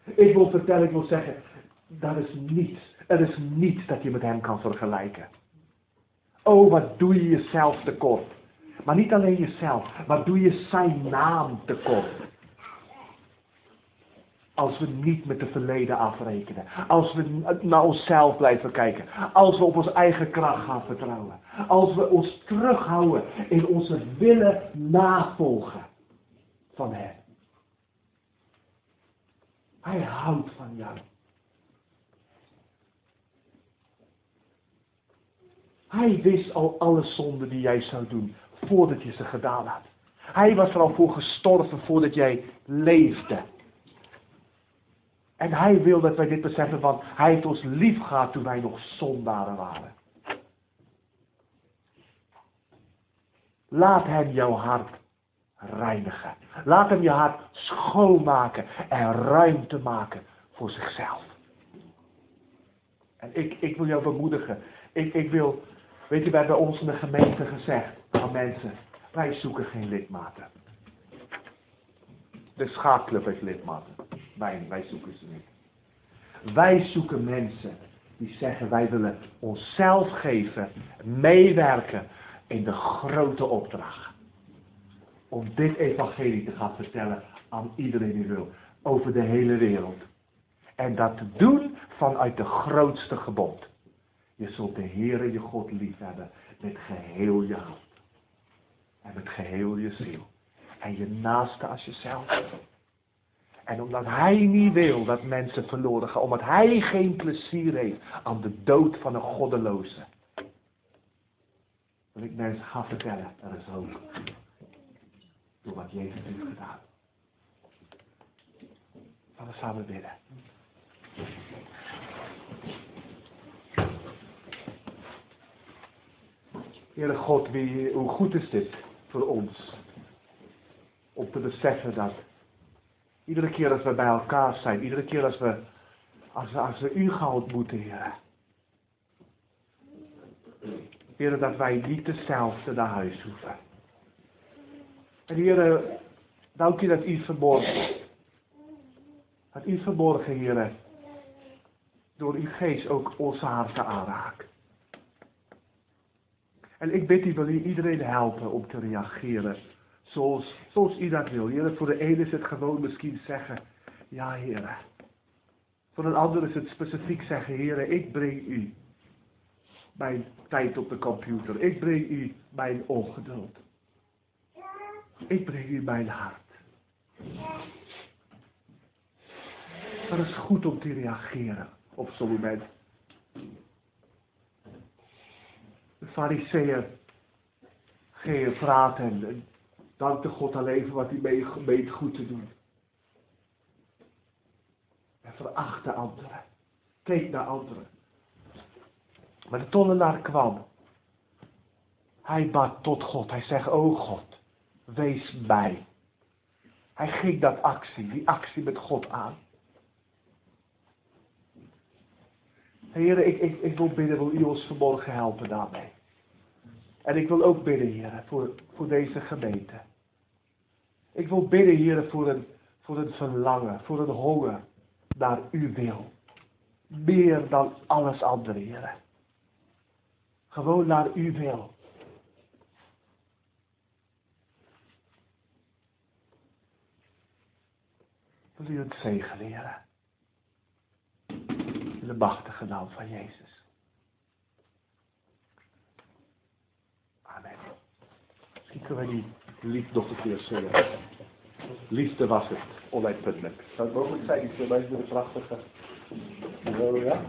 Ik wil vertellen, ik wil zeggen, dat is niets. Er is niets dat je met hem kan vergelijken. Oh, wat doe je jezelf tekort. Maar niet alleen jezelf, maar doe je zijn naam tekort. Als we niet met het verleden afrekenen. Als we naar onszelf blijven kijken. Als we op onze eigen kracht gaan vertrouwen. Als we ons terughouden in onze willen navolgen van Hem. Hij houdt van jou. Hij wist al alle zonden die jij zou doen voordat je ze gedaan had. Hij was er al voor gestorven voordat jij leefde. En hij wil dat wij dit beseffen van, hij heeft ons lief gehad toen wij nog zondaren waren. Laat hem jouw hart reinigen. Laat hem je hart schoonmaken en ruimte maken voor zichzelf. En ik, ik wil jou bemoedigen. Ik, ik wil, weet je, hebben ons in de gemeente gezegd aan mensen, wij zoeken geen lidmaten. De schaakclub heeft lidmaten. Wij, wij zoeken ze niet. Wij zoeken mensen die zeggen wij willen onszelf geven, meewerken in de grote opdracht. Om dit evangelie te gaan vertellen aan iedereen die wil. Over de hele wereld. En dat te doen vanuit de grootste gebod. Je zult de Heere je God lief hebben met geheel je hart. En met geheel je ziel. En je naaste als jezelf. En omdat hij niet wil dat mensen verloren gaan. Omdat hij geen plezier heeft aan de dood van een goddeloze. Wil ik mensen gaan vertellen, er is hoop. Door wat Jezus heeft gedaan. Laten we samen bidden. Heere God, wie, hoe goed is dit voor ons. Om te beseffen dat iedere keer als we bij elkaar zijn, iedere keer als we, als als we u gaan ontmoeten, Heer. Heer, dat wij niet dezelfde naar huis hoeven. En Heer, dank u dat u verborgen, dat u verborgen, Heer, door uw geest ook onze harten aanraakt. En ik bid u, wil u iedereen helpen om te reageren zoals, zoals u dat wil. Heer, voor de ene is het gewoon misschien zeggen, ja Heer. Voor een ander is het specifiek zeggen, Heer, ik breng u mijn tijd op de computer. Ik breng u mijn ongeduld. Ik breng u mijn hart. Maar het is goed om te reageren op zo'n moment. De fariseeën gingen praten en dankte God alleen wat hij meent goed te doen. En verachtte anderen. Keek naar anderen. Maar de tollenaar kwam. Hij bad tot God. Hij zegt, o God, wees mij. Hij ging dat actie, die actie met God aan. Heer, ik, ik, ik wil bidden, wil u ons vanmorgen helpen daarmee. En ik wil ook bidden, Heer, voor, voor deze gemeente. Ik wil bidden, Heer, voor een, voor een verlangen, voor een honger naar uw wil. Meer dan alles andere, Heer. Gewoon naar uw wil. Wil u het zegen leren? In de machtige naam van Jezus. Amen. Misschien kunnen we die lief nog een keer. Liefde was het, onuitputtelijk. Zou het mogelijk zijn, iets bij de prachtige... Ja?